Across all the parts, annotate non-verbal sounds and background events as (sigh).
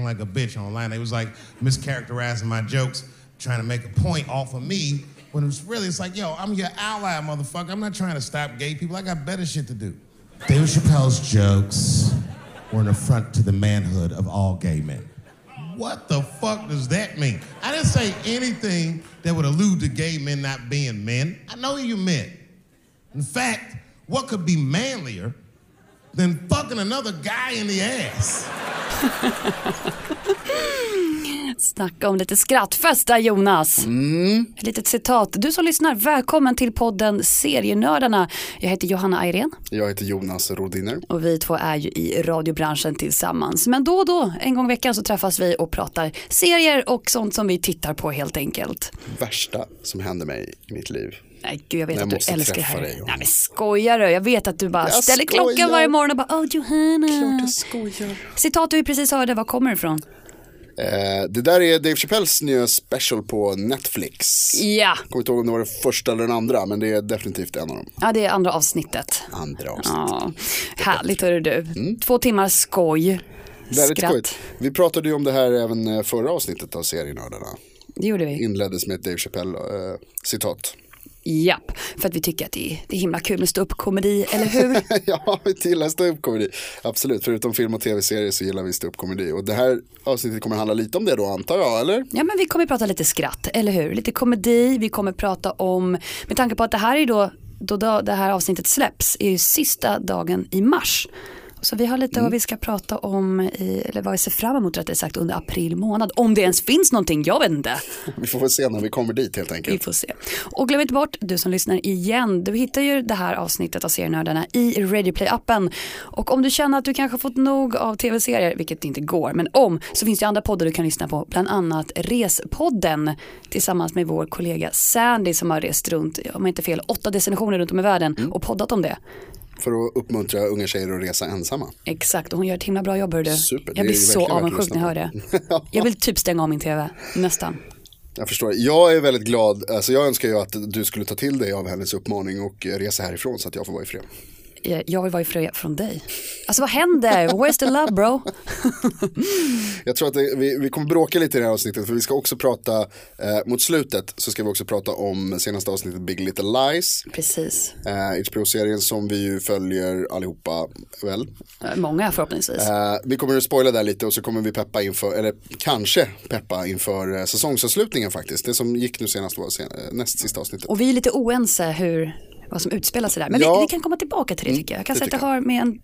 acting like a bitch online. They was like mischaracterizing my jokes, trying to make a point off of me. When it was really, it's like, yo, I'm your ally, motherfucker. I'm not trying to stop gay people. I got better shit to do. Dave Chappelle's jokes were an affront to the manhood of all gay men. What the fuck does that mean? I didn't say anything that would allude to gay men not being men. I know you meant. In fact, what could be manlier than fucking another guy in the ass? ハハハハ! Snacka om lite skrattfest där Jonas. Mm. Ett litet citat. Du som lyssnar, välkommen till podden Serienördarna. Jag heter Johanna Ayrén Jag heter Jonas Rodiner. och vi två är ju i radiobranschen tillsammans. Men då och då, en gång i veckan så träffas vi och pratar serier och sånt som vi tittar på helt enkelt. Värsta som hände mig i mitt liv. Nej gud jag vet Jag att du älskar det här. dig. Nej men skojar du? Jag vet att du bara Jag ställer klockan skojar. varje morgon och bara åh Johanna. Klart jag skojar. Citat du precis hörde, var kommer det ifrån? Eh, det där är Dave Chappelles nya special på Netflix. Ja, Kommer inte ihåg om det var den första eller den andra, men det är definitivt en av dem. ja det är andra avsnittet. Andra avsnitt. Ja, härligt hörru du. Två timmar skoj. Mm. Väldigt skojigt. Vi pratade ju om det här även eh, förra avsnittet av Serienördarna. Det gjorde vi. Inleddes med ett Dave Chappelle eh. Japp, för att vi tycker att det är, det är himla kul med ståuppkomedi, eller hur? (laughs) ja, vi gillar ståuppkomedi. Absolut, förutom film och tv-serier så gillar vi ståuppkomedi. Och det här avsnittet kommer handla lite om det då antar jag, eller? Ja men vi kommer prata lite skratt, eller hur? Lite komedi, vi kommer prata om, med tanke på att det här är då, då, det här avsnittet släpps, är ju sista dagen i mars. Så vi har lite Mm. vad vi ska prata om, i, eller vad vi ser fram emot rättare sagt under april månad. Om det ens finns någonting, jag vet inte. Vi får väl se när vi kommer dit helt Vi enkelt. får se. Och glöm inte bort, du som lyssnar igen, du hittar ju det här avsnittet av Serienördarna i Radioplay-appen. Och om du känner att du kanske fått nog av tv-serier, vilket inte går, men om, så finns det andra poddar du kan lyssna på, bland annat Respodden tillsammans med vår kollega Sandy som har rest runt, om jag inte fel, åtta destinationer runt om i världen Mm. och poddat om det. För att uppmuntra unga tjejer att resa ensamma. Exakt, och hon gör ett himla bra jobb hör du. Super, jag blir så avundsjuk när jag hör det. (laughs) Jag vill typ stänga av min tv, nästan. Jag förstår. Jag är väldigt glad, alltså jag önskar ju att du skulle ta till dig av hennes uppmaning och resa härifrån så att jag får vara i fred. Eh, Jag vill vara ifrån från dig. Alltså vad händer? Where's the love bro? (laughs) Jag tror att det, vi, vi kommer bråka lite i det här avsnittet för vi ska också prata, eh, mot slutet så ska vi också prata om senaste avsnittet Big Little Lies. Precis. Eh, HBO-serien som vi ju följer allihopa väl. Eh, Många förhoppningsvis. Eh, vi kommer att spoila där lite och så kommer vi peppa inför, eller kanske peppa inför eh, säsongsavslutningen faktiskt. Det som gick nu senast var sen, eh, näst sista avsnittet. Och vi är lite oense hur, vad som utspelar sig där. Men Ja. vi, vi kan komma tillbaka till det tycker jag. Jag kan det säga att det har med en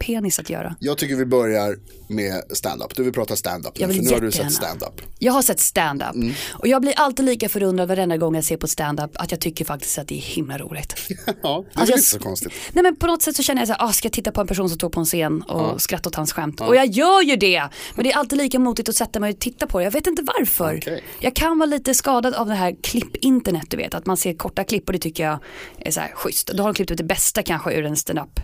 penis att göra. Jag tycker vi börjar med stand-up. Du vill prata stand-up nu, Jag vill för nu har du sett stand-up. Jag har sett stand-up. Mm. Och jag blir alltid lika förundrad varenda gång jag ser på stand-up att jag tycker faktiskt att det är himla roligt. (laughs) Ja, det är Alltså, jag- inte så konstigt. Nej men på något sätt så känner jag så här, ah, ska jag titta på en person som står på en scen och skratta åt hans skämt? Och jag gör ju det. Men det är alltid lika motigt att sätta mig och titta på det. Jag vet inte varför. Okej. Jag kan vara lite skadad av det här klipp-internet du vet. Att man ser korta klipp och det tycker jag är så här schysst. Då har de klippt ut det bästa kanske ur en stand-up.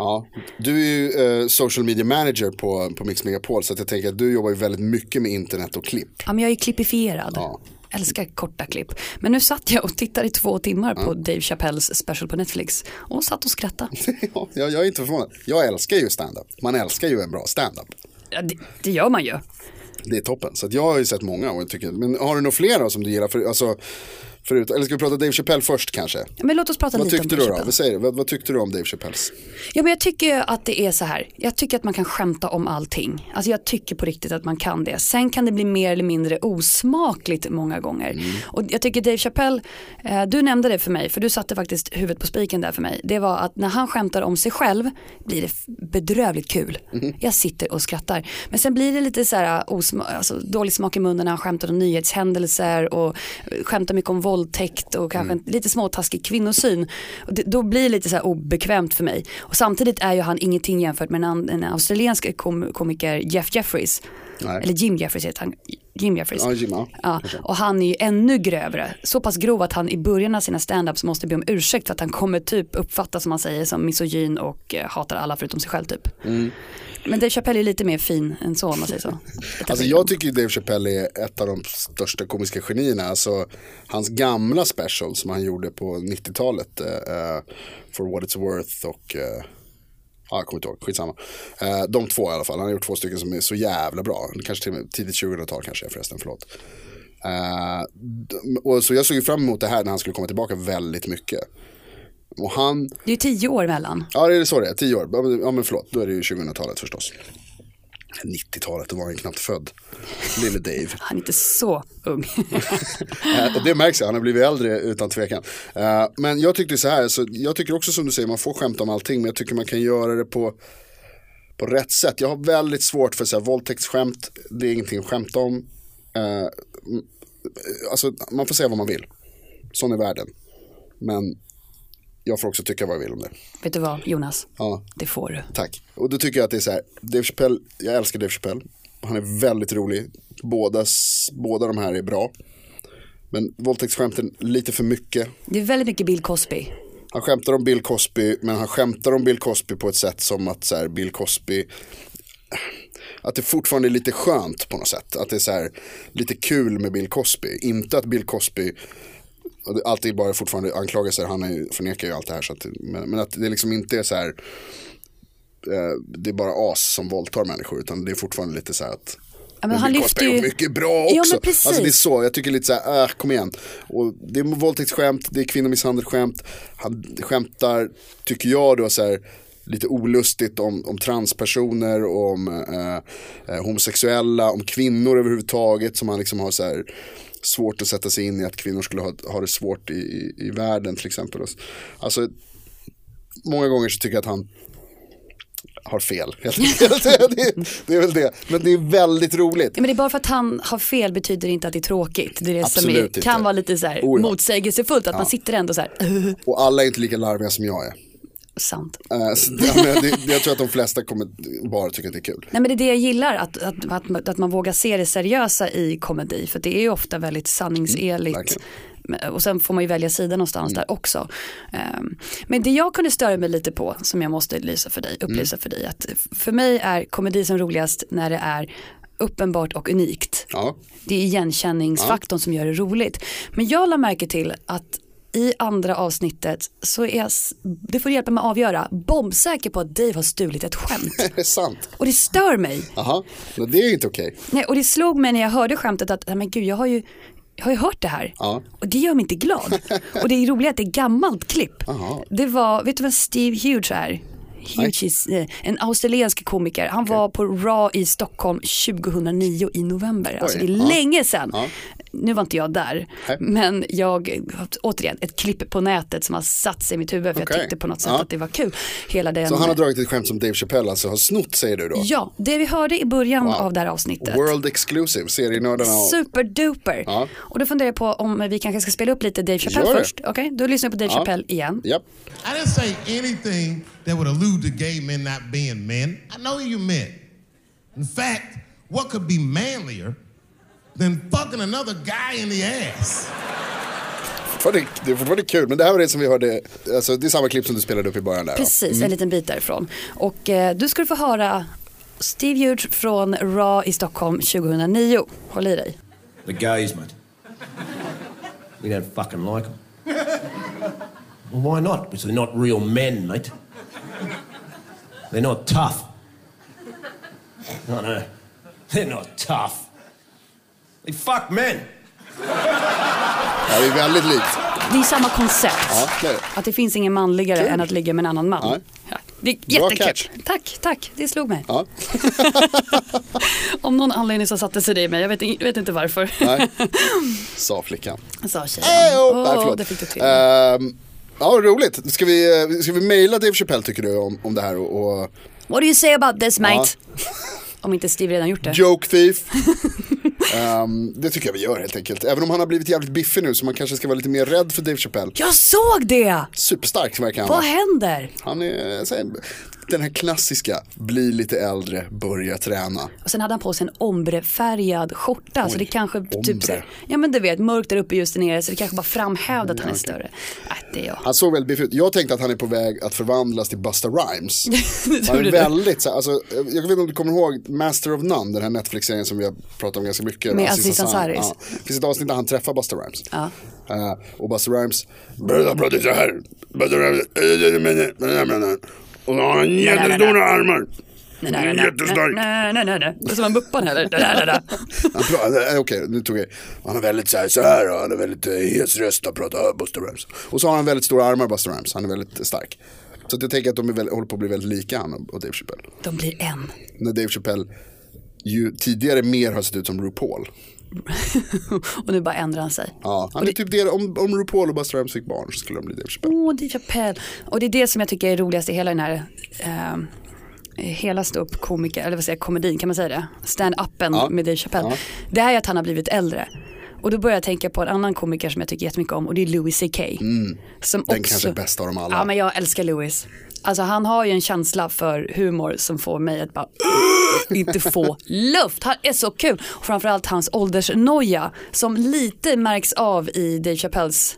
Ja. Du är ju eh, social media manager på, på Mix Megapol så jag tänker att du jobbar ju väldigt mycket med internet och klipp. Ja men jag är klippifierad. Ja. Älskar korta klipp. Men nu satt jag och tittade i två timmar på Dave Chappelles special på Netflix. Och satt och skrattade. (laughs) ja, jag, jag är inte förvånad. Jag älskar ju stand-up. Man älskar ju en bra stand-up. Ja, det, det gör man ju. Det är toppen. Så jag har ju sett många och jag tycker, men har du några fler då som du gillar? För, alltså, förut, eller ska vi prata Dave Chappelle först kanske? Men låt oss prata Vad lite om tyckte Dave du då? Vad, säger du? Vad, vad tyckte du om Dave Chappelles? Ja men jag tycker att det är så här. Jag tycker att man kan skämta om allting. Alltså jag tycker på riktigt att man kan det. Sen kan det bli mer eller mindre osmakligt många gånger. Och jag tycker Dave Chappelle, eh, du nämnde det för mig, för du satte faktiskt huvudet på spiken där för mig. Det var att när han skämtar om sig själv blir det bedrövligt kul. Jag sitter och skrattar. Men sen blir det lite så här osma- alltså, dålig smak i munnen när han skämtar om nyhetshändelser och eh, skämtar mycket om våldtäkt och kanske en lite småtaskig kvinnosyn. Och det, då blir det lite så här obekvämt för mig. Och samtidigt är ju han ingenting jämfört med en, en australiensk kom, komiker Jeff Jeffries. Nej. Eller Jim Jeffries heter han. Jim Jeffries. Ja, Jim, ja. Ja, och han är ju ännu grövre. Så pass grov att han i början av sina stand-ups måste be om ursäkt för att han kommer typ uppfattas som man säger som misogyn och eh, hatar alla förutom sig själv typ. Men Dave Chappelle är lite mer fin än så om man säger så. (laughs) Alltså jag tycker Dave Chappelle är ett av de största komiska genierna. Alltså hans gamla special som han gjorde på 90-talet. eh, eh, For what it's worth och eh, Ja, jag kommer inte ihåg, skitsamma. Eh, de två i alla fall, han har gjort två stycken som är så jävla bra. Kanske till och med tidigt 2000-tal kanske förresten, förlåt. Eh, och så jag såg ju fram emot det här när han skulle komma tillbaka väldigt mycket. Och han, Det är ju tio år mellan. ja det är så det är, tio år. Ja men förlåt, då är det ju 2000-talet förstås. 90-talet, då var han knappt född. Lille Dave. (laughs) Han är inte så ung. (laughs) Eh, och det märks han har blivit äldre utan tvekan. Eh, men jag tyckte så här, så jag tycker också som du säger, man får skämta om allting, men jag tycker man kan göra det på, på rätt sätt. Jag har väldigt svårt för så här, våldtäktsskämt, det är ingenting att skämta om. Eh, alltså, man får säga vad man vill. Sån är världen. Men jag får också tycka vad jag vill om det. Vet du vad Jonas? Ja. Det får du. Tack. Och då tycker jag att det är så här, Dave Chappelle, jag älskar Dave Chappelle. Han är väldigt rolig. Båda, båda de här är bra. Men våldtäktsskämten lite för mycket. Det är väldigt mycket Bill Cosby. Han skämtar om Bill Cosby, men han skämtar om Bill Cosby på ett sätt som att så här, Bill Cosby att det fortfarande är lite skönt på något sätt. Att det är så här, lite kul med Bill Cosby. Inte att Bill Cosby det- alltid bara fortfarande anklagelser, han är, förnekar ju allt det här. Så att, men, men att det liksom inte är så här, eh, det är bara as som våldtar människor. Utan det är fortfarande lite så här att Ja, men han lyfter ju- mycket bra Ja, också. men precis. alltså det är så, jag tycker lite så här, äh, kom igen. Och det är våldtäktsskämt, det är kvinnomisshandelsskämt. Han skämtar, tycker jag då så här, lite olustigt om, om transpersoner, om eh, eh, homosexuella, om kvinnor överhuvudtaget som han liksom har så här svårt att sätta sig in i att kvinnor skulle ha, ha det svårt i, i, i världen till exempel. Alltså, många gånger så tycker jag att han har fel. helt enkelt. (laughs) det, det är väl det. Men det är väldigt roligt. Ja, men det är bara för att han har fel betyder inte att det är tråkigt. Det är det som Absolut är, inte. kan vara lite så här ja. motsägelsefullt. Att man sitter ändå så här. (laughs) Och alla är inte lika larviga som jag är. Sant. (laughs) Det, jag tror att de flesta kommer bara tycka att det är kul. Nej men det är det jag gillar, att, att, att, att man vågar se det seriösa i komedi. För det är ju ofta väldigt sanningsenligt. verkligen. Men- och sen får man ju välja sida någonstans där också. Ehm, men det jag kunde störa mig lite på, som jag måste lysa för dig, upplysa för dig, att för mig är komedi som roligast när det är uppenbart och unikt. Ja, Det är igenkänningsfaktorn som gör det roligt. Men jag la märke till att i andra avsnittet så är jag, det får du hjälpa mig att avgöra, bombsäker på att Dave har stulit ett skämt. (laughs) är det sant? Och det stör mig. Jaha, men det är inte okej. Nej, och det slog mig när jag hörde skämtet att, nej, men gud jag har ju, jag har ju hört det här. Ja. Och det gör mig inte glad. (laughs) och det är roligt att det är gammalt klipp. Aha. Det var, vet du vem Steve Hughes är? Hughes, is, eh, en australiensk komiker. Han var på Raw i Stockholm 2009 i november. Alltså det är ja. länge sedan. Ja. Nu var inte jag där, Nej. men jag, återigen, ett klipp på nätet som har satt sig i mitt huvud för Okej. jag tyckte på något sätt Ja. att det var kul. Hela den, Så han har dragit ett skämt som Dave Chappelle alltså har snott säger du då? Ja, det vi hörde i början Wow. av det här avsnittet. World exclusive, serienördarna och... Superduper. Ja. Och då funderar jag på om vi kanske ska spela upp lite Dave Chappelle först. Okej, då lyssnar jag på Dave Ja. Chappelle igen. Japp. I didn't say anything that would allude to gay men not being men. I know you men. In fact, what could be manlier than fucking another guy in the ass? Fortfarande- Det är fortfarande kul, men det här var det som vi hörde, alltså det är samma klipp som du spelade upp i början där. då. Precis, en liten bit därifrån. Och eh, du ska få höra Steve Hughes från Raw i Stockholm 2009. Håll i dig. The gays, mate. We don't fucking like them. Well, why not? Because they're not real men, mate. They're not tough. No, no. They're not tough. They fuck men. Ja, det är väldigt likt. Det är samma koncept. Ja, det. Att det finns ingen manligare Kul. än att ligga med en annan man. Ja, det är jättekul. Tack, tack. Det slog mig. Ja. (laughs) Om någon anledning så satte sig det i mig. Jag vet, jag vet inte varför. Nej. (laughs) Sa flickan. Sa tjejen. Oh, Åh, nej, förlåt. det fick du till. Ehm, ja, roligt. Ska vi, eh, ska vi mejla Dave Chappelle tycker du om, om det här och, och What do you say about this mate? Om inte Steve redan gjort det. Joke Thief? (laughs) Ehm, det tycker jag vi gör helt enkelt. Även om han har blivit jävligt biffig nu så man kanske ska vara lite mer rädd för Dave Chappelle. Jag såg det! Superstark verkar han Vad händer? Han är så här, den här klassiska, bli lite äldre, börja träna. Och sen hade han på sig en ombrefärgad skjorta. så Oj, det kanske ombre. typ så här, Ja men du vet, mörkt där uppe just där nere. Så det kanske bara framhävde att han är större. Äh, det är jag. Han såg väldigt biffig ut. Jag tänkte att han är på väg att förvandlas till Busta Rhymes. (laughs) han är väldigt så här, alltså, jag vet inte om du kommer ihåg Master of None, den här Netflix-serien som vi har pratat om ganska mycket. Med Aziz Ansari. Ja. Det finns ett avsnitt där han träffar Busta Rhymes. Ja. Eh, och Busta Rhymes, börjar prata så här. Busta Rhymes, Och så har han jättestora armar. Nej, nej, nej, Jättestark. Det är som en Buppan heller. (laughs) Han pratar, eh, okej nu tog jag Han har väldigt så här, så här han har väldigt eh, hes röst och pratar uh, Buster Rhymes. Och så har han väldigt stora armar Buster Rhymes, han är väldigt stark. Så jag tänker att de är väldigt, håller på att bli väldigt lika han och Dave Chappelle. De blir en. När Dave Chappelle ju tidigare mer har sett ut som RuPaul. (laughs) Och nu bara ändrar han sig. Ja, han är typ det, om, om RuPaul och Buster Rhymes fick barn så skulle de bli Dave Chappelle. Åh, Dave Chappelle. Och det är det som jag tycker är roligast i hela den här eh, hela ståuppkomiker, eller vad säger jag, komedin, kan man säga det? Stand-upen Ja. med Dave Chappelle. Ja. Det är att han har blivit äldre. Och då börjar jag tänka på en annan komiker som jag tycker jättemycket om och det är Louis CK. Som Mm. Den också... kanske är bästa av dem alla. Ja men jag älskar Louis. Alltså han har ju en känsla för humor som får mig att bara inte få (laughs) luft. Han är så kul. Och framförallt hans åldersnoja som lite märks av i Dave Chappelles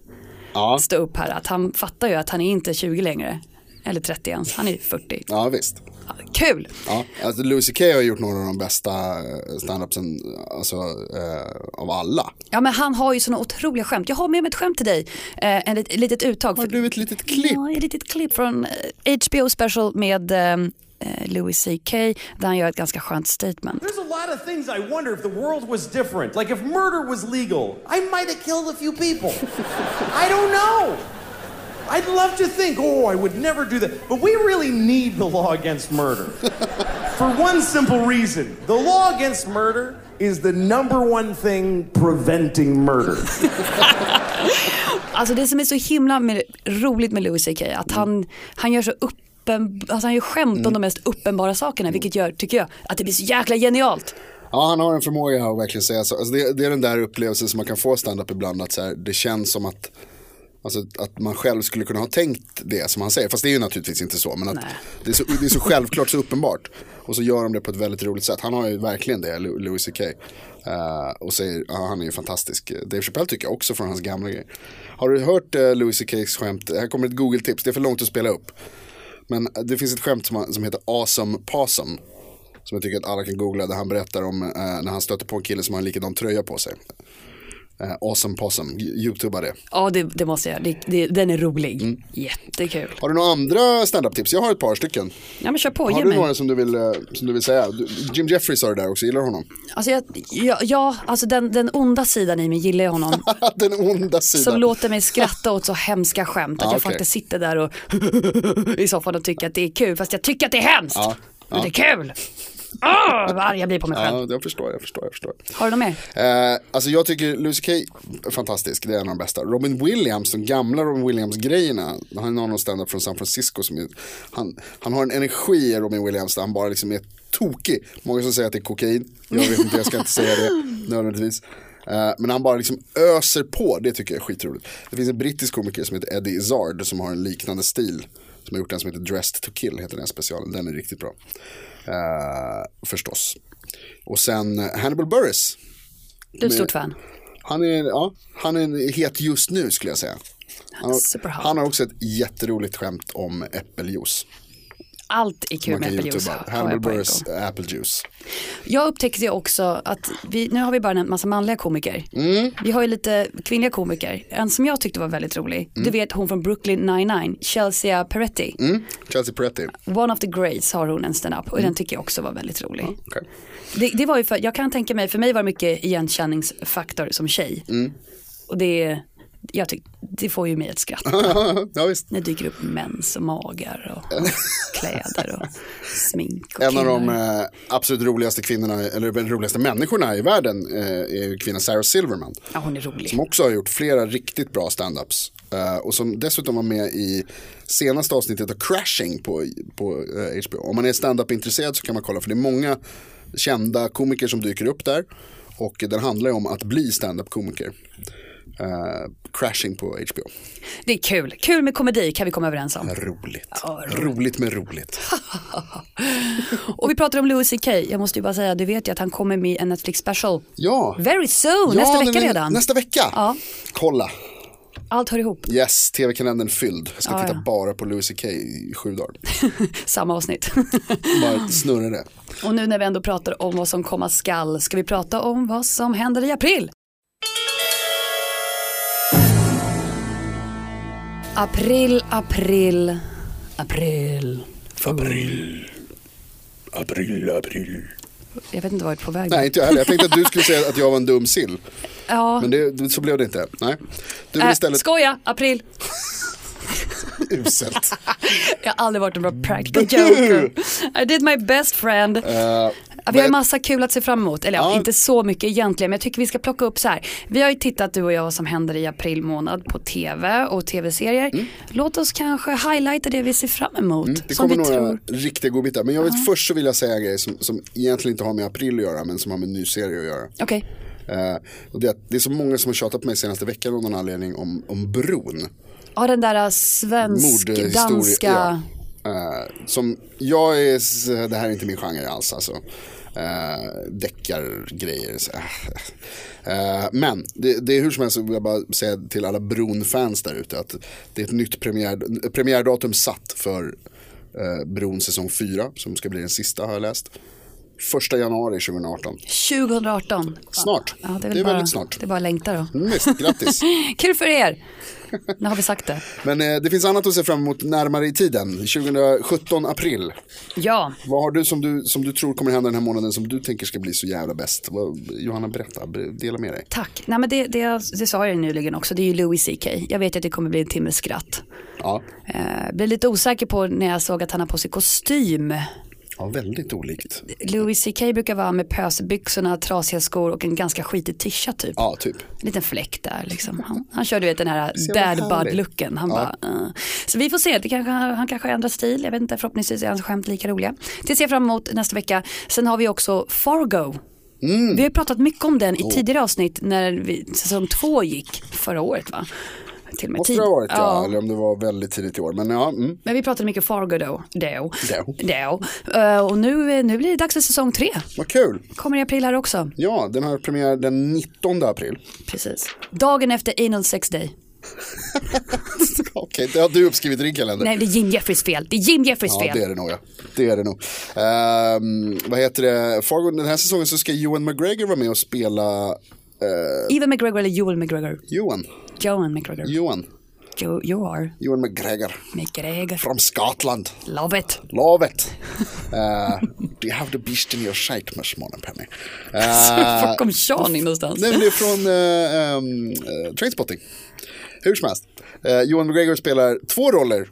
Ja. stå upp här. Att han fattar ju att han är inte 20 längre. Eller 30 ens, han är 40. ja, visst. Kul! Ja, alltså Louis CK har gjort några av de bästa eh, standupsen alltså, eh, av alla. Ja men han har ju såna otroliga skämt. Jag har med mig ett skämt till dig. Eh, en lit, litet uttag. Har du ett litet klipp? Ja, ett litet klipp från eh, HBO special med eh, eh, Louis CK. Där han gör ett ganska skönt statement. There's a lot of things I wonder if the world was different. Like if murder was legal, I might have killed a few people. (laughs) I don't know. I'd love to think, oh, I would never do that. But we really need the law against murder. (laughs) For one simple reason the law against murder is the number one thing preventing murder. (laughs) Alltså det som är så himla med, roligt med Louis CK att han, han gör så uppen, alltså han gör skämt om de mest uppenbara sakerna vilket gör, tycker jag, att det blir så jäkla genialt. Ja, han har en förmåga att verkligen säga så. Alltså det, det är den där upplevelsen som man kan få stand-up ibland. Att så här, det känns som att, alltså, att man själv skulle kunna ha tänkt det som han säger. Fast det är ju naturligtvis inte så. Men att det är så, det är så självklart, så uppenbart. Och så gör de det på ett väldigt roligt sätt. Han har ju verkligen det, Lou- Louis CK. Eh, och säger, ja, han är ju fantastisk. Dave Chappelle tycker jag också från hans gamla grejer. Har du hört uh, Louis CKs skämt? Här kommer ett Google-tips, det är för långt att spela upp. Men det finns ett skämt som, som heter Awesome Possum. Som jag tycker att alla kan googla. Där han berättar om eh, när han stöter på en kille som har en likadan tröja på sig. Eh, awesome Possum, youtuba det. Ja det, det måste jag, det, det, den är rolig. Jättekul. Har du några andra standup-tips? Jag har ett par stycken. Ja men kör på, Har du mig. några som du vill, eh, som du vill säga? Jim Jeffries sa det där också, gillar du honom? Alltså jag, ja, ja, alltså den, den onda sidan i mig gillar jag honom. (laughs) Den onda sidan. Som låter mig skratta åt så hemska skämt. Att Ja, jag okej. faktiskt sitter där och (laughs) i soffan och tycker att det är kul. Fast jag tycker att det är hemskt. Ja, Men det är kul. Åh, vad arg jag blir på mig själv. Ja, jag förstår, jag förstår, jag förstår. Har du något mer? Eh, alltså jag tycker Lucy Kay är fantastisk, det är en av de bästa. Robin Williams, de gamla Robin Williams-grejerna. Han har någon stand-up från San Francisco som är, han, han har en energi i Robin Williams där han bara liksom är tokig. Många som säger att det är kokain, jag vet inte, jag ska inte säga det (laughs) nödvändigtvis. Eh, men han bara liksom öser på, det tycker jag är skitroligt. Det finns en brittisk komiker som heter Eddie Izzard som har en liknande stil. Som har gjort en som heter Dressed to kill, heter den specialen. Den är riktigt bra. Eh, förstås. Och sen Hannibal Buress. Du är ett stort fan. Han är, ja, han är het just nu skulle jag säga. Han han har också ett jätteroligt skämt om äppeljuice. Allt är kul med en Buress gång. apple juice. Jag upptäckte ju också att vi, nu har vi bara en massa manliga komiker. Vi har ju lite kvinnliga komiker. En som jag tyckte var väldigt rolig. Du vet hon från Brooklyn 99, Chelsea Peretti. Mm. Chelsea Peretti. One of the Greats har hon en stand-up och den tycker jag också var väldigt rolig. Okej. Det, det var ju för, jag kan tänka mig, för mig var det mycket igenkänningsfaktor som tjej. Och det, jag tyck, det får ju mig att skratta. (laughs) ja visst. När det dyker upp mens och magar och (laughs) kläder och smink och En av killar. de eh, absolut roligaste kvinnorna, eller de roligaste människorna i världen eh, är ju kvinnan Sarah Silverman. Ja hon är rolig. Som också har gjort flera riktigt bra standups. Uh, och som dessutom var med i senaste avsnittet av Crashing på, på eh, HBO. Om man är standup intresserad så kan man kolla för det är många kända komiker som dyker upp där. Och den handlar ju om att bli standup komiker. Eh, crashing på HBO. Det är kul. Kul med komedi kan vi komma överens om. Roligt. Ja, roligt. roligt med roligt. (laughs) Och vi pratar om Louis CK. Jag måste ju bara säga, du vet ju att han kommer med en Netflix special. Ja. Very soon, ja, nästa vecka men redan. Nästa vecka. Ja. Kolla. Allt hör ihop. Yes, tv-kalendern fylld. Jag ska Ja, titta ja. bara på Louis CK i sju dagar. (laughs) Samma avsnitt. (laughs) Bara snurra det. Och nu när vi ändå pratar om vad som komma skall, ska vi prata om vad som händer i april. April, april, april. fool. April, april. Jag vet inte vart på väg. Nej, inte jag heller. Jag tänkte att du skulle säga att jag var en dum sill. ja. Men det, så blev det inte. Nej. Du vill Äh, istället... skoja, april. (laughs) Uselt. (laughs) Jag har aldrig varit en bra practical joker. I did my best friend. Eh, vi har massa kul att se fram emot. Eller ja, Ja. inte så mycket egentligen. Men jag tycker vi ska plocka upp så här. Vi har ju tittat du och jag vad som händer i april månad på tv och tv-serier. Låt oss kanske highlighta det vi ser fram emot. Mm. Det kommer några tror. riktiga godbitar. Men jag vet, först så vill jag säga en grej som, som egentligen inte har med april att göra men som har med en ny serie att göra. Okej. Eh, och det, är att det är så många som har tjatat på mig senaste veckan av någon anledning om, om bron. Ja den där Mordhistoria. svensk-danska. Ja. Uh, som, jag är, det här är inte min genre alls alltså. Uh, Deckargrejer. så, eh. men det, det är hur som helst så vill jag bara säga till alla Bron-fans där ute att det är ett nytt premiär, premiärdatum satt för uh, Bron säsong 4 som ska bli den sista har jag läst. Första januari 2018. 2018. Snart. Ja, det, är det är bara, väldigt snart. Det är bara att längta då. Mm, visst, grattis. (laughs) Kul för er. Nu har vi sagt det. Men eh, det finns annat att se fram emot närmare i tiden. 2017 april. Ja, Vad har du som, du som du tror kommer hända den här månaden som du tänker ska bli så jävla bäst? Vad, Johanna, berätta. Ber- Dela med dig. tack. Nej, men det, det, det sa jag nyligen också. Det är ju Louis CK. Jag vet att det kommer bli en timmes skratt. Ja, Eh, blev lite osäker på när jag såg att han har på sig kostym. Ja väldigt olikt. Louis CK brukar vara med pösbyxorna, trasiga skor och en ganska skitig tisha typ. Ja, typ. En liten fläck där liksom. Han, han kör du vet den här (laughs) dad bud looken. Han Ja. bara, uh. Så vi får se, det kanske, han kanske ändrar stil. Jag vet inte, förhoppningsvis är hans skämt lika roliga. Det ser jag fram emot nästa vecka. Sen har vi också Fargo. Mm. Vi har pratat mycket om den i Oh. tidigare avsnitt när vi, säsong två gick förra året va? Till och med Måste tid- det ha varit ja. eller om det var väldigt tidigt i år. Men ja, mm. Men vi pratade mycket Fargo då. Då. Då. då. Eh, och nu, nu blir det dags för säsong tre. vad kul. Kommer i april här också. Ja, den har premiär den 19 april. Precis. Dagen efter Anal Sex Day. (laughs) Okej, det har du uppskrivit i din kalender. Nej, det är Jim Jeffries fel. Det är Jim Jeffries Ja, fel. det är det nog. Ja. Det är det nog. Ehm, vad heter det? Fargo, den här säsongen så ska Ewan McGregor vara med och spela eh, Evan McGregor eller Joel McGregor? Johan. Johan McGregor. Johan. Jo, you are Johan McGregor. McGregor. From Scotland. Love it. Love it. (laughs) Uh, do you have the beast in your sight, Miss Moneypenny? Uh, Var kom Sean in någonstans? nej, men det är från uh, um, uh, Trainspotting. Hur som helst. Johan McGregor spelar två roller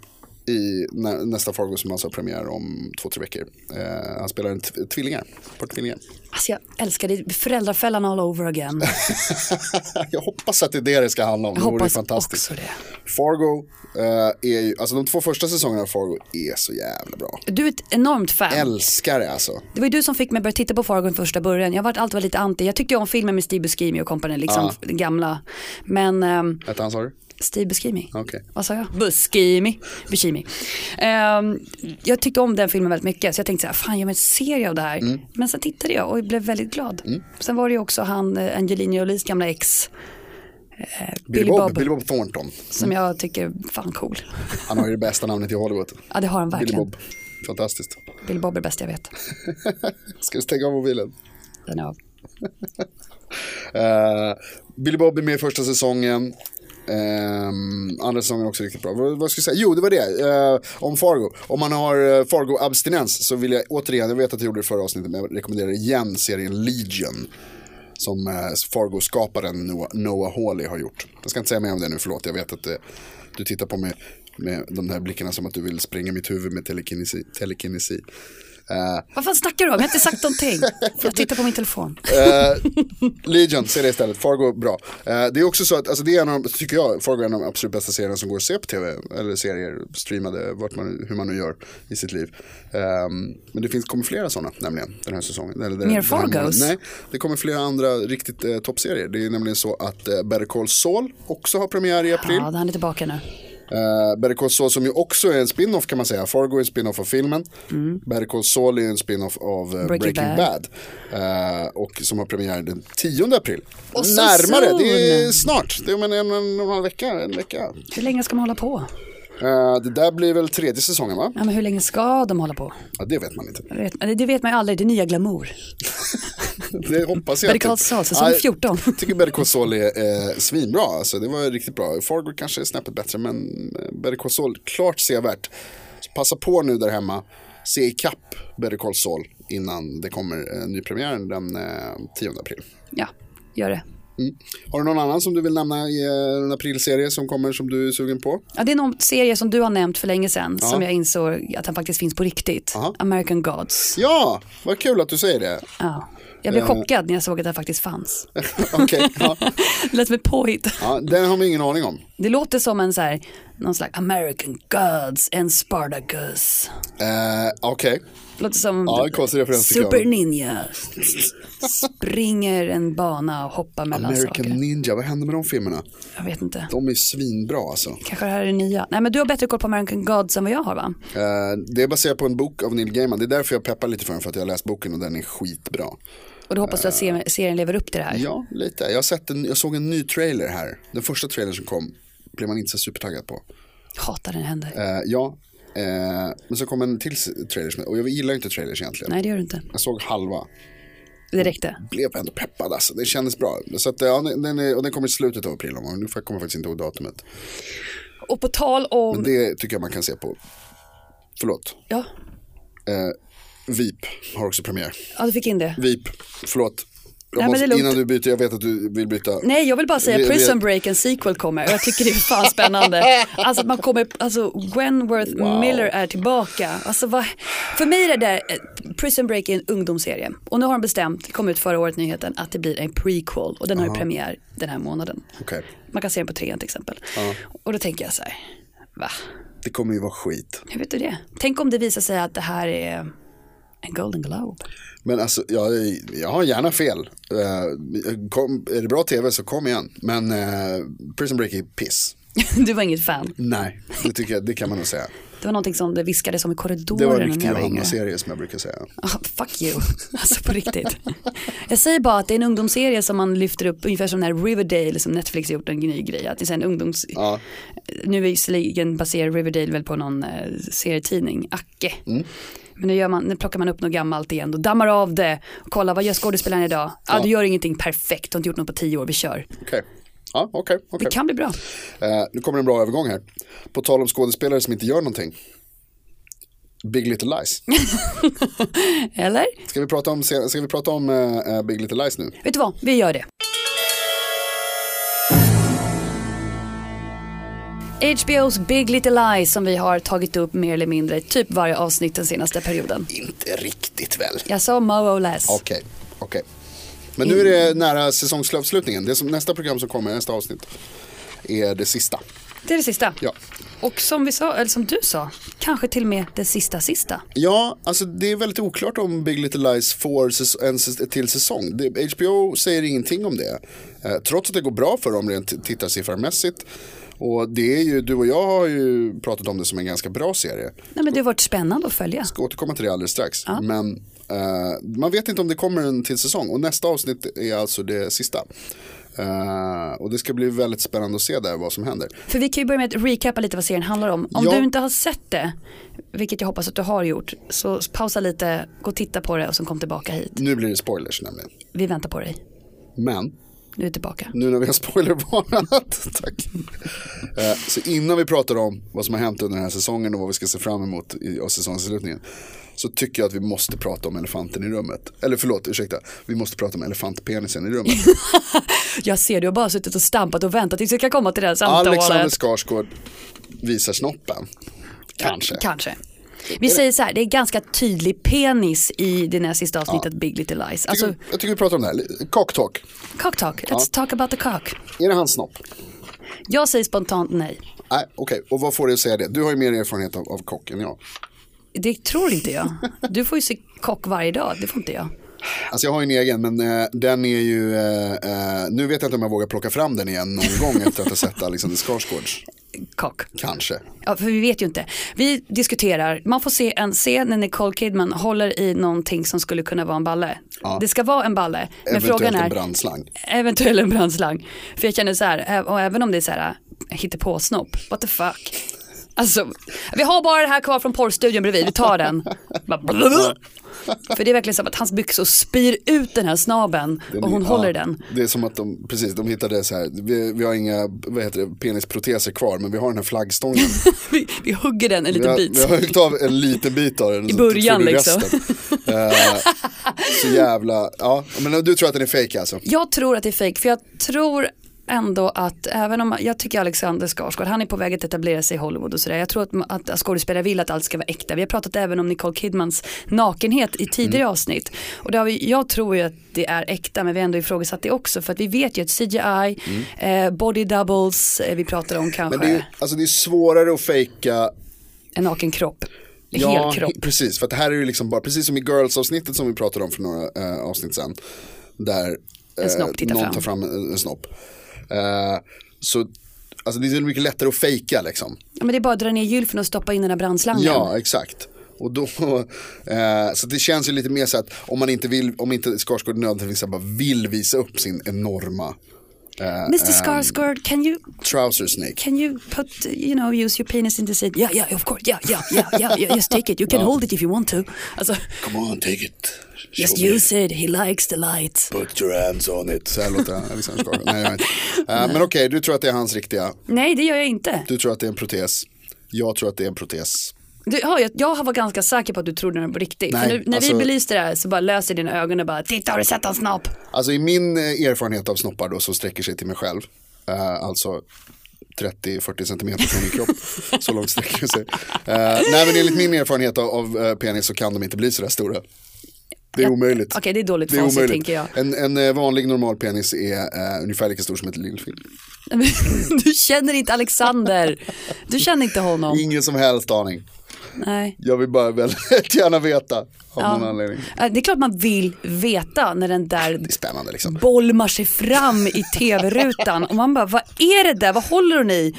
i nä nästa Fargo som alltså har premiär om två, tre veckor. Uh, han spelar en tvillingar, par tvillingar. Alltså jag älskar det. Föräldrafällan all over again. (laughs) Jag hoppas att det är det det ska handla om. Jag Det vore fantastiskt. Fargo uh, är ju, alltså de två första säsongerna av Fargo är så jävla bra. Du är ett enormt fan. Älskar det alltså. Det var ju du som fick mig att börja titta på Fargo från första början. Jag har varit alltid varit lite anti. Jag tyckte ju om filmen med Steve Buscemi och company, liksom den gamla. Men um, Hette han sa du? Steve Buscemi. Okej. Vad sa jag? Buscemi. Buscemi. Ehm, jag tyckte om den filmen väldigt mycket så jag tänkte så här, fan jag en serie av det här. Mm. Men sen tittade jag och blev väldigt glad. Sen var det ju också han, eh, Angelina Jolies gamla ex, eh, Billy, Bob, Billy Bob Thornton. som jag tycker är fan cool. Han har ju det bästa namnet i Hollywood. Ja det har han Billy verkligen. Bob. Fantastiskt. Billy Bob är bäst jag vet. (laughs) Ska vi stänga av mobilen? Den är av. (laughs) Eh, Billy Bob är med i första säsongen. Um, andra säsongen också riktigt bra. Vad, vad ska jag säga? Jo, det var det. Uh, om Fargo. Om man har eh, uh, Fargo-abstinens så vill jag återigen, jag vet att jag gjorde det förra avsnittet, men jag rekommenderar igen serien Legion. Som uh, Fargo-skaparen Noah, Noah Hawley har gjort. Jag ska inte säga mer om det nu, förlåt. Jag vet att uh, du tittar på mig med de här blickarna som att du vill spränga mitt huvud med telekinesi. telekinesi. Eh, Vad fan snackar du om? Jag har inte sagt någonting. (laughs) Jag tittar på min telefon. Eh, Legion, se det istället. Fargo, bra. Eh, det är också så att, alltså det är en av de, tycker jag, Fargo är en av de absolut bästa serierna som går att se på tv. Eller serier, streamade, vart man, hur man nu gör i sitt liv. Ehm, men det finns, kommer flera sådana nämligen den här säsongen. Eller, den- Mer den. Fargos? Nej, det kommer flera andra riktigt eh, toppserier. Det är nämligen så att eh, Better Call Saul också har premiär i april. Ja, han är tillbaka nu. Uh, Better Call Saul som ju också är en spin-off kan man säga. Fargo är en spin-off av filmen. Better Call Saul är en spin-off av eh, Breaking, Breaking Bad. Eh, och som har premiär den 10 april. Och Närmare, det är soon. snart. Det är om en, en, en, en vecka. En vecka. Hur länge ska man hålla på? Eh, det där blir väl tredje säsongen va? Ja, men hur länge ska de hålla på? Ja, det vet man inte. Det vet, det vet man ju aldrig, det är nya glamour. (laughs) Det hoppas jag. Better. Call Saul, säsong Ja, 14. Jag tycker Better Call Saul är eh, svinbra. Alltså, det var riktigt bra. Fargo kanske är snäppet bättre men eh, Better Call Saul klart sevärt. passa på nu där hemma, se ikapp Better Call Saul innan det kommer en ny premiär den eh, 10 april. Ja, gör det. Har du någon annan som du vill nämna i eh, en aprilserie som kommer som du är sugen på? Ja, det är någon serie som du har nämnt för länge sedan som jag insåg att den faktiskt finns på riktigt. Aha. American Gods. Ja, vad kul att du säger det. Ja. Jag blev chockad när jag såg att den faktiskt fanns. (laughs) Okej, ja. Det (laughs) lät som ett påhitt. ja, den har vi ingen aning om. Det låter som en så här, någon slags American Gods and Spartacus. Eh, Okej, Det låter som Ja. Super Ninja. Springer en bana och hoppar mellan American saker. Ninja, vad händer med de filmerna? Jag vet inte. De är svinbra alltså. Kanske det här är nya. Nej men du har bättre koll på American Gods än vad jag har va? Eh, det är baserat på en bok av Neil Gaiman. Det är därför jag peppar lite för den, för att jag har läst boken och den är skitbra. Och då hoppas du att serien, serien lever upp till det här? Ja, lite. Jag, sett en, jag såg en ny trailer här. Den första trailern som kom blev man inte så supertaggad på. Hatar det händer. Eh, ja, eh, men så kom en till trailer, och jag gillar inte trailers egentligen. Nej det gör du inte. Jag såg halva, Det räckte. blev ändå peppad alltså. Det kändes bra. Så att, ja, den, är, och den kommer i slutet av april. Nu får jag kommer faktiskt inte ihåg datumet. Och på tal om... Men det tycker jag man kan se på. Förlåt. Ja, Eh, VIP har också premiär. ja, du fick in det. VIP, förlåt. Jag Nej, måste, innan du byter, jag vet att du vill byta. Nej, jag vill bara säga Prison Break, en sequel kommer och jag tycker det är fan (laughs) spännande. Alltså att man kommer, alltså Wentworth Miller är tillbaka. Alltså vad, för mig är det där, eh, Prison Break är en ungdomsserie. Och nu har de bestämt, det kom ut förra året nyheten, att det blir en prequel och den har ju premiär den här månaden. Okej, Man kan se den på trean till exempel. Och då tänker jag så här, va? det kommer ju vara skit. Hur vet du det? Tänk om det visar sig att det här är en Golden Globe. Men alltså, jag, jag har gärna fel. Eh, kom, är det bra tv så kom igen. Men eh, Prison Break är piss. (laughs) Du var inget fan. Nej, det tycker jag, det kan man nog säga. Det var någonting som det viskades om i Det korridoren var en riktig var. Johanna-serie som jag brukar säga. Ah, fuck you, alltså på riktigt. Jag säger bara att det är en ungdomsserie som man lyfter upp, ungefär som den här Riverdale som Netflix har gjort en ny grej. Att det är en ungdoms... Ja. Nu är visserligen baserar Riverdale väl på någon eh, serietidning, Acke. Mm. Men nu, gör man, nu plockar man upp något gammalt igen och dammar av det. Och kollar, vad gör skådespelaren idag? Ja, Ja. du gör ingenting perfekt, du har inte gjort något på tio år, vi kör. Okej, ja, okej. okej. Det kan bli bra. Eh, nu kommer en bra övergång här. På tal om skådespelare som inte gör någonting. Big Little Lies. (laughs) Eller? Ska vi prata om, ska vi prata om eh, Big Little Lies nu? Vet du vad, vi gör det. HBO's Big Little Lies som vi har tagit upp mer eller mindre typ varje avsnitt den senaste perioden. Inte riktigt väl. Jag sa more or less. Okej, okej. Men nu är det nära säsongsavslutningen. Det som, nästa program som kommer, nästa avsnitt, är det sista. Det är det sista. Ja. Och som vi sa, eller som du sa, kanske till och med det sista sista. Ja, alltså det är väldigt oklart om Big Little Lies får en till säsong. HBO säger ingenting om det. Eh, trots att det går bra för dem rent tittarsifframässigt. Och det är ju, du och jag har ju pratat om det som en ganska bra serie. Nej men det har varit spännande att följa. ska återkomma till det alldeles strax. Men eh, man vet inte om det kommer en till säsong. Och nästa avsnitt är alltså det sista. Eh, och det ska bli väldigt spännande att se där vad som händer. För vi kan ju börja med att recapa lite vad serien handlar om. Om Ja. du inte har sett det, vilket jag hoppas att du har gjort, så pausa lite, gå och titta på det och sen kom tillbaka hit. Nu blir det spoilers nämligen. Vi väntar på dig. Men Nu är vi tillbaka. nu när vi har spoilervarnat, (laughs) tack. Eh, så innan vi pratar om vad som har hänt under den här säsongen och vad vi ska se fram emot i av säsongsavslutningen. Så tycker jag att vi måste prata om elefanten i rummet. Eller förlåt, ursäkta. Vi måste prata om elefantpenisen i rummet. (laughs) Jag ser, du har bara suttit och stampat och väntat tills vi ska komma till det här samtalet. Alexander Skarsgård visar snoppen. Kanske. Kanske. Vi säger så här, det är ganska tydlig penis i det näst sista avsnittet Big Little Lies. Alltså, jag, tycker, jag tycker vi pratar om det här. Cocktalk. cock talk, let's talk about the cock. Är det hans snopp? Jag säger spontant nej. Nej, okej. Och vad får att säga det? Du har ju mer erfarenhet av, av kock än jag. Det tror inte jag. Du får ju se kock varje dag, det får inte jag. Alltså jag har en egen, men eh, den är ju, eh, eh, nu vet jag inte om jag vågar plocka fram den igen någon gång efter att ha sett Alexander Skarsgårds. Kock. Kanske. Ja, för vi vet ju inte. Vi diskuterar, man får se en scen när Nicole Kidman håller i någonting som skulle kunna vara en balle. Ja. Det ska vara en balle, men Eventuellt frågan är en brandslang. eventuellt en brandslang. För jag känner så här, ä- och även om det är så här hittepåsnopp, what the fuck. Alltså, vi har bara det här kvar från porrstudion bredvid, vi tar den. För det är verkligen som att hans byxor spyr ut den här snaben och hon ja, håller den. Det är som att de, precis, de hittade så här, vi, vi har inga, vad heter det, penisproteser kvar, men vi har den här flaggstången. (laughs) Vi, vi hugger den en Vi liten har, bit. vi har högt av en liten bit av den. I början liksom. Eh, så jävla, ja, men du tror att den är fake alltså? Jag tror att det är fejk för jag tror ändå att även om, jag tycker Alexander Skarsgård, han är på väg att etablera sig i Hollywood och sådär. Jag tror att, att skådespelare vill att allt ska vara äkta. Vi har pratat även om Nicole Kidmans nakenhet i tidigare Mm. avsnitt. Och det har vi, jag tror ju att det är äkta men vi har ändå ifrågasatt det också för att vi vet ju att CGI, eh, body doubles, eh, vi pratar om kanske Mm. Men det är, alltså det är svårare att fejka en naken kropp. Ja, kropp. precis. För att det här är ju liksom bara, precis som i Girls-avsnittet som vi pratade om för några eh, avsnitt sen. Där eh, någon fram. tar fram en, en snopp. Eh, så alltså det är mycket lättare att fejka liksom. Ja, men det är bara att dra ner gylfen och stoppa in den där brandslangen. Ja, exakt. Och då, (laughs) eh, så det känns ju lite mer så att om man inte vill, om inte Skarsgård nödvändigtvis bara vill visa upp sin enorma Mr Skarsgård, can you trouser snake. Can you put, you know, use your penis in the seat? Yeah, yeah, of course. Yeah, yeah, yeah, yeah. yeah just take it. You can hold it if you want to. Alltså, Come on, take it. Show just me. use it. He likes the light. Put your hands on it. Så här låter Alexander Skarsgård. Nej, jag inte. Eh, (laughs) men okej, du tror att det är hans riktiga. Nej, det gör jag inte. Du tror att det är en protes. Jag tror att det är en protes. Du, ja, jag, jag var ganska säker på att du trodde den på riktigt. Nej, nu, när alltså- vi belyste det här så bara löser dina ögon och bara, titta har du sett hans snopp? Alltså i min eh, erfarenhet av snoppar då som sträcker sig till mig själv. eh, alltså 30-40 centimeter från min kropp. (laughs) så långt sträcker det sig. Eh, nej men enligt min erfarenhet av, av eh, penis så kan de inte bli sådär stora. Det är Ja, omöjligt. okej, det är dåligt det facit, tänker jag. En, en eh, vanlig normal penis är eh, ungefär lika stor som ett lillfilm. (laughs) du känner inte Alexander. Du känner inte honom. Ingen som helst aning. Nej. Jag vill bara väldigt (laughs) gärna veta av Ja. någon anledning. Det är klart man vill veta när den där spännande liksom. bolmar sig fram i tv-rutan och man bara, vad är det där, vad håller hon i?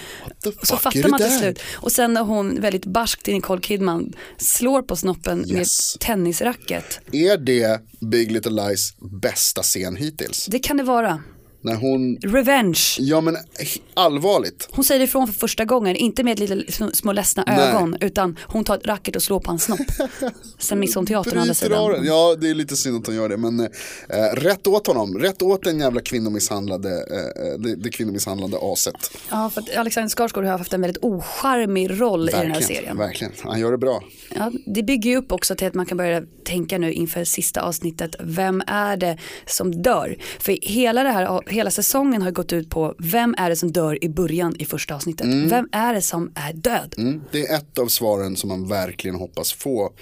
Så fattar man till där? slut. Och sen när hon väldigt barskt till Nicole Kidman slår på snoppen med Yes. ett tennisracket. Är det Big Little Lies bästa scen hittills? Det kan det vara. När hon, Revenge. ja men allvarligt. Hon säger ifrån för första gången, inte med lite sm- små ledsna Nej. ögon, utan hon tar ett racket och slår på hans snopp. (laughs) Sen missar hon teatern å andra sidan. Ja, det är lite synd att hon gör det. Men eh, rätt åt honom. Rätt åt den jävla kvinnomisshandlade, eh, det, det kvinnomisshandlade aset. Ja, för att Alexander Skarsgård har haft en väldigt ocharmig roll i den här serien. Verkligen. Han gör det bra. Ja, det bygger ju upp också till att man kan börja tänka nu inför sista avsnittet, vem är det som dör? För hela, det här, hela säsongen har gått ut på, vem är det som dör i början i första avsnittet? Vem är det som är död? Mm. Det är ett av svaren som man verkligen hoppas få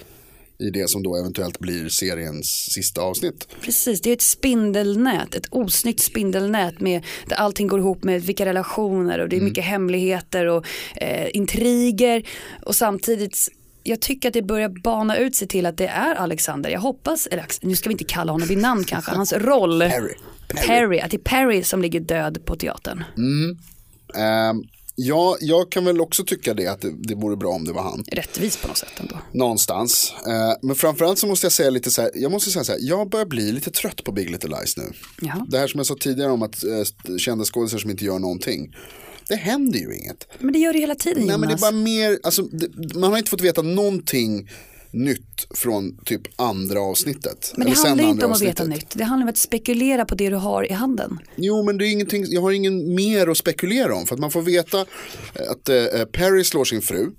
i det som då eventuellt blir seriens sista avsnitt. Precis, det är ett spindelnät, ett osnyggt spindelnät med där allting går ihop med vilka relationer och det är mycket hemligheter och eh, intriger och samtidigt jag tycker att det börjar bana ut sig till att det är Alexander. Jag hoppas, eller nu ska vi inte kalla honom vid namn kanske, hans roll. Perry. Perry. att det är Perry som ligger död på teatern. Ehm, ja, jag kan väl också tycka det att det, det vore bra om det var han. Rättvis på något sätt ändå. Någonstans. Eh, men framförallt så måste jag säga lite så här, jag måste säga så här, jag börjar bli lite trött på Big Little Lies nu. Jaha. Det här som jag sa tidigare om att eh, kända skådespelare som inte gör någonting. Det händer ju inget. Men det gör det hela tiden Nej Jonas. men det är bara mer, alltså, det, man har inte fått veta någonting nytt från typ andra avsnittet. Men det Eller handlar inte om att veta avsnittet. nytt. Det handlar om att spekulera på det du har i handen. Jo men det är ingenting, jag har ingen mer att spekulera om. För att man får veta att eh, Perry slår sin fru.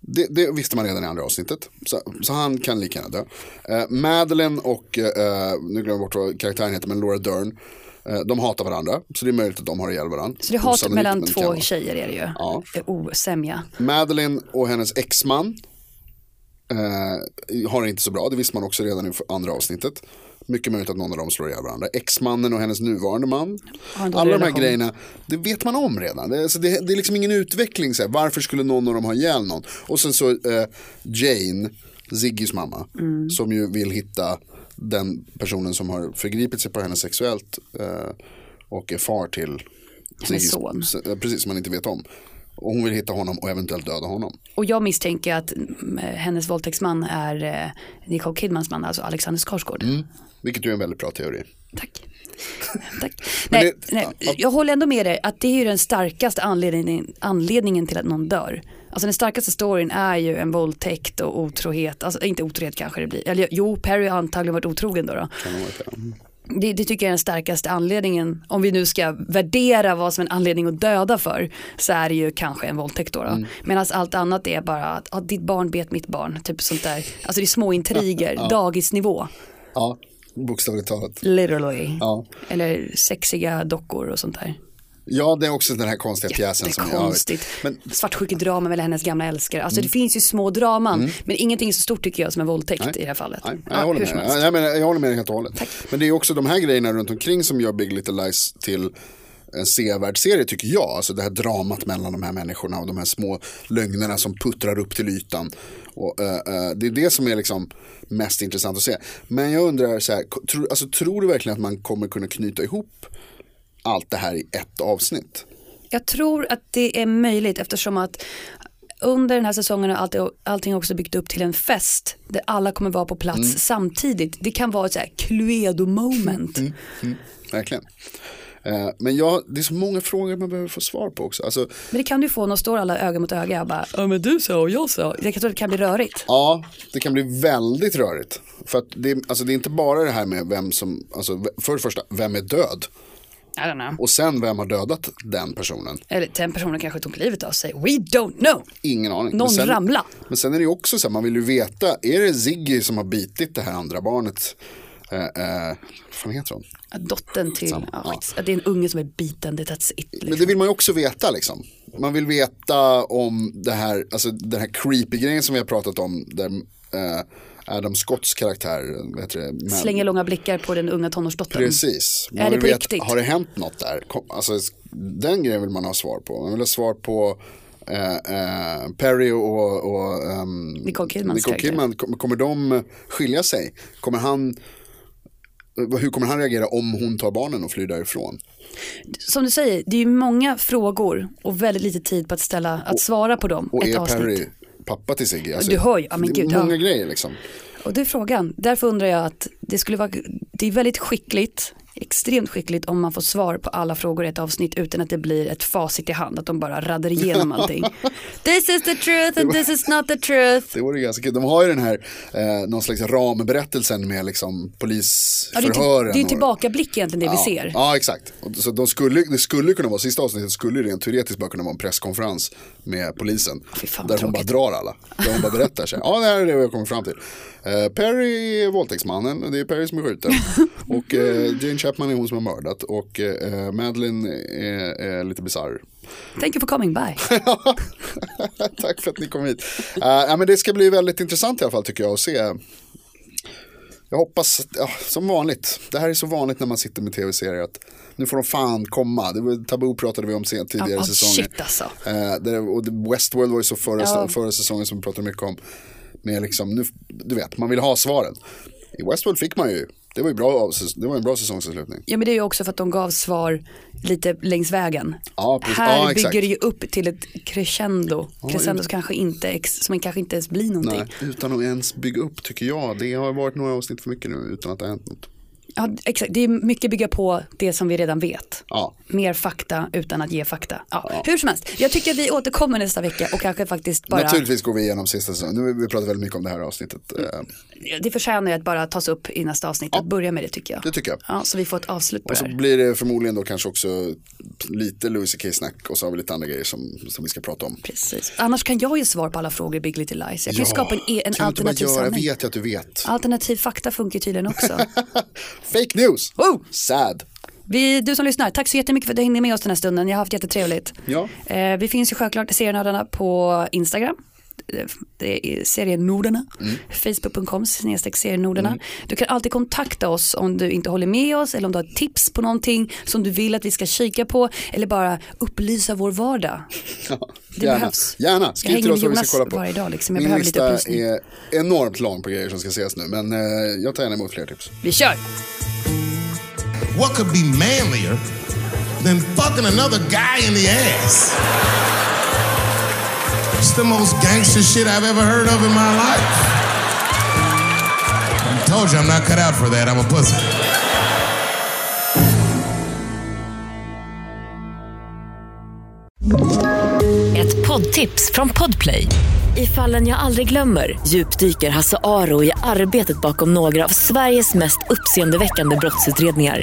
Det, det visste man redan i andra avsnittet. Så, så han kan lika gärna dö. Eh, Madeleine och, eh, nu glömmer jag bort vad karaktären heter, men Laura Dern. Eh, de hatar varandra, så det är möjligt att de har ihjäl varandra. Så det är hatet Osannolikt, mellan två tjejer är det ju. Ja. Osämja. Madeleine och hennes exman eh, har det inte så bra, det visste man också redan i andra avsnittet. Mycket möjligt att någon av dem slår ihjäl varandra. Exmannen och hennes nuvarande man. Alla de här grejerna, det vet man om redan. Det, är- alltså det, det är liksom ingen utveckling. Så här. Varför skulle någon av dem ha ihjäl någon? Och sen så eh, Jane, Ziggys mamma, Mm. som ju vill hitta den personen som har förgripit sig på henne sexuellt eh, och är far till Ziggys- son. eh, Precis, som man inte vet om. Och hon vill hitta honom och eventuellt döda honom. Och jag misstänker att mm, hennes våldtäktsman är eh, Nicole Kidmans man, alltså Alexander Skarsgård. Mm. Vilket ju är en väldigt bra teori. Tack. (laughs) Tack. Nej, det- nej, ja, jag håller ändå med dig att det är ju den starkaste anledningen, anledningen till att någon dör. Alltså den starkaste storyn är ju en våldtäkt och otrohet, alltså inte otrohet kanske det blir, eller jo Perry har antagligen varit otrogen då. då. Kan. Det, det tycker jag är den starkaste anledningen, om vi nu ska värdera vad som är en anledning att döda för, så är det ju kanske en våldtäkt då. då. Mm. Medan allt annat är bara att ah, ditt barn bet mitt barn, typ sånt där. Alltså det är små intriger, dagisnivå, Ja, bokstavligt talat. literally. Ja. Eller sexiga dockor och sånt där. Ja, det är också den här konstiga pjäsen som jag vet. Jättekonstigt. Men Svartsjukedrama med hennes gamla älskare. Alltså det finns ju små draman. Men ingenting är så stort tycker jag som en våldtäkt i det här fallet. Nej, Ja, jag, håller hur med. Jag, menar, jag håller med dig helt och hållet. Men det är också de här grejerna runt omkring som gör Big Little Lies till en sevärd serie tycker jag. Alltså det här dramat mellan de här människorna och de här små lögnerna som puttrar upp till ytan. Och, eh, eh, det är det som är liksom mest intressant att se. Men jag undrar, så här, tro, alltså, tror du verkligen att man kommer kunna knyta ihop allt det här i ett avsnitt? Jag tror att det är möjligt eftersom att under den här säsongen har allt, allting också byggt upp till en fest där alla kommer vara på plats Mm. samtidigt. Det kan vara ett så här Cluedo moment. Mm. Verkligen. Eh, men jag, det är så många frågor man behöver få svar på också. Alltså, Men det kan du få när står alla öga mot öga och bara, ja men du sa och jag sa. Jag tror det kan bli rörigt. Ja, det kan bli väldigt rörigt. För att det, alltså det är inte bara det här med vem som, alltså för det första, vem är död? I don't know. Och sen vem har dödat den personen? Eller den personen kanske tog livet av sig. We don't know. Ingen aning. Någon men sen, ramla. Men sen är det ju också så här, man vill ju veta, är det Ziggy som har bitit det här andra barnet? Eh, eh, vad fan heter hon? Dottern till, Samma, ja, ja. det är en unge som är biten, det that's it. Liksom. Men det vill man ju också veta liksom. Man vill veta om det här, alltså den här creepy grejen som vi har pratat om. Där Adam Scotts karaktär, det? Slänger långa blickar på den unga tonårsdottern. Precis. Är det på veta, riktigt? Har det hänt något där? Alltså, den grejen vill man ha svar på. Man vill ha svar på eh, eh, Perry och, och ehm, Nicole Kidmans Nicole. Kidman. Kommer, kommer de skilja sig? Kommer han, hur kommer han reagera om hon tar barnen och flyr därifrån? Som du säger, det är ju många frågor och väldigt lite tid på att ställa, att svara på dem. Och ett är avsnitt. Perry pappa till Sigge? Alltså, Du hör ju, ja, men det är gud, ja. många grejer liksom. Och det är frågan. Därför undrar jag att det skulle vara, det är väldigt skickligt, extremt skickligt om man får svar på alla frågor i ett avsnitt utan att det blir ett facit i hand, att de bara raddar igenom (laughs) allting. this is the truth and this is not the truth. Det vore ganska kul. De har ju den här, eh, någon slags ramberättelsen med liksom Ja, det, är, polisförhören. till- det är tillbakablick egentligen det ja. vi ser. Ja, exakt. Så de skulle, det skulle kunna vara, sista avsnittet skulle rent teoretiskt bara kunna vara en presskonferens med polisen. Fan, där hon bara tråkigt. drar alla. Där hon bara berättar sig. Ja, det här är det vi har kommit fram till. Eh, Perry är våldtäktsmannen, det är Perry som är skjuten. (laughs) och eh, Jane Chapman är hon som har mördat. Och eh, Madeline är, är lite bisarr. Thank you for coming by. (laughs) Tack för att ni kom hit. Ja, men det ska bli väldigt intressant i alla fall tycker jag att se. Jag hoppas, ja, som vanligt, det här är så vanligt när man sitter med tv-serier att nu får de fan komma. Det var, tabu pratade vi om sen, tidigare Ja, säsonger. shit alltså. Eh, det, och Westworld var ju så förra, Ja. förra säsongen som vi pratade mycket om. Med liksom, nu, du vet, man vill ha svaren. I Westworld fick man ju, det var ju bra, det var en bra säsongsavslutning. Ja men det är ju också för att de gav svar lite längs vägen. Ja, precis. Här Ja, bygger det ju upp till ett crescendo. Crescendo som kanske inte, som kanske inte ens blir någonting. Nej, utan att ens bygga upp tycker jag. Det har varit några avsnitt för mycket nu utan att det har hänt något. Ja, exakt. Det är mycket bygga på det som vi redan vet. Ja. Mer fakta utan att ge fakta. Ja, Hur som helst, jag tycker att vi återkommer nästa vecka och kanske faktiskt bara, Naturligtvis går vi igenom sista säsongen. Nu vi pratat väldigt mycket om det här avsnittet. Eh, det förtjänar ju att bara tas upp i nästa avsnitt. Att börja med det tycker jag. Det tycker jag. Ja, så vi får ett avslut på Och så det här. blir det förmodligen då kanske också lite Louis CK-snack och så har vi lite andra grejer som, som vi ska prata om. Precis. Annars kan jag ju svara på alla frågor i Big Little Lies. Jag kan ju skapa en, e- en alternativ göra? Jag sanning. vet ju att du vet. Alternativ fakta funkar tydligen också. (laughs) Fake news! Oh! Sad. Vi, du som lyssnar, tack så jättemycket för att du hängde med oss den här stunden. Jag har haft jättetrevligt. Ja. Eh, vi finns ju självklart i Serienördarna på Instagram. Det är serienordarna. Mm. Facebook.com snedstreck serienordarna. Du kan alltid kontakta oss om du inte håller med oss eller om du har tips på någonting som du vill att vi ska kika på eller bara upplysa vår vardag. (laughs) Det Gärna. behövs. Gärna. Skriv till oss vad vi ska kolla på. varje dag, liksom. Jag Min lista upplysning. är enormt lång på grejer som ska ses nu. Men eh, jag tar gärna emot fler tips. Vi kör! What could be manlier than fucking another guy in the ass? It's the most gangster shit I've ever heard of in my life. I told you I'm not cut out for that. I'm a pussy. Ett poddtips från Podplay. I fallen jag aldrig glömmer djupdyker Hasse Aro i arbetet bakom några av Sveriges mest uppseendeväckande brottsutredningar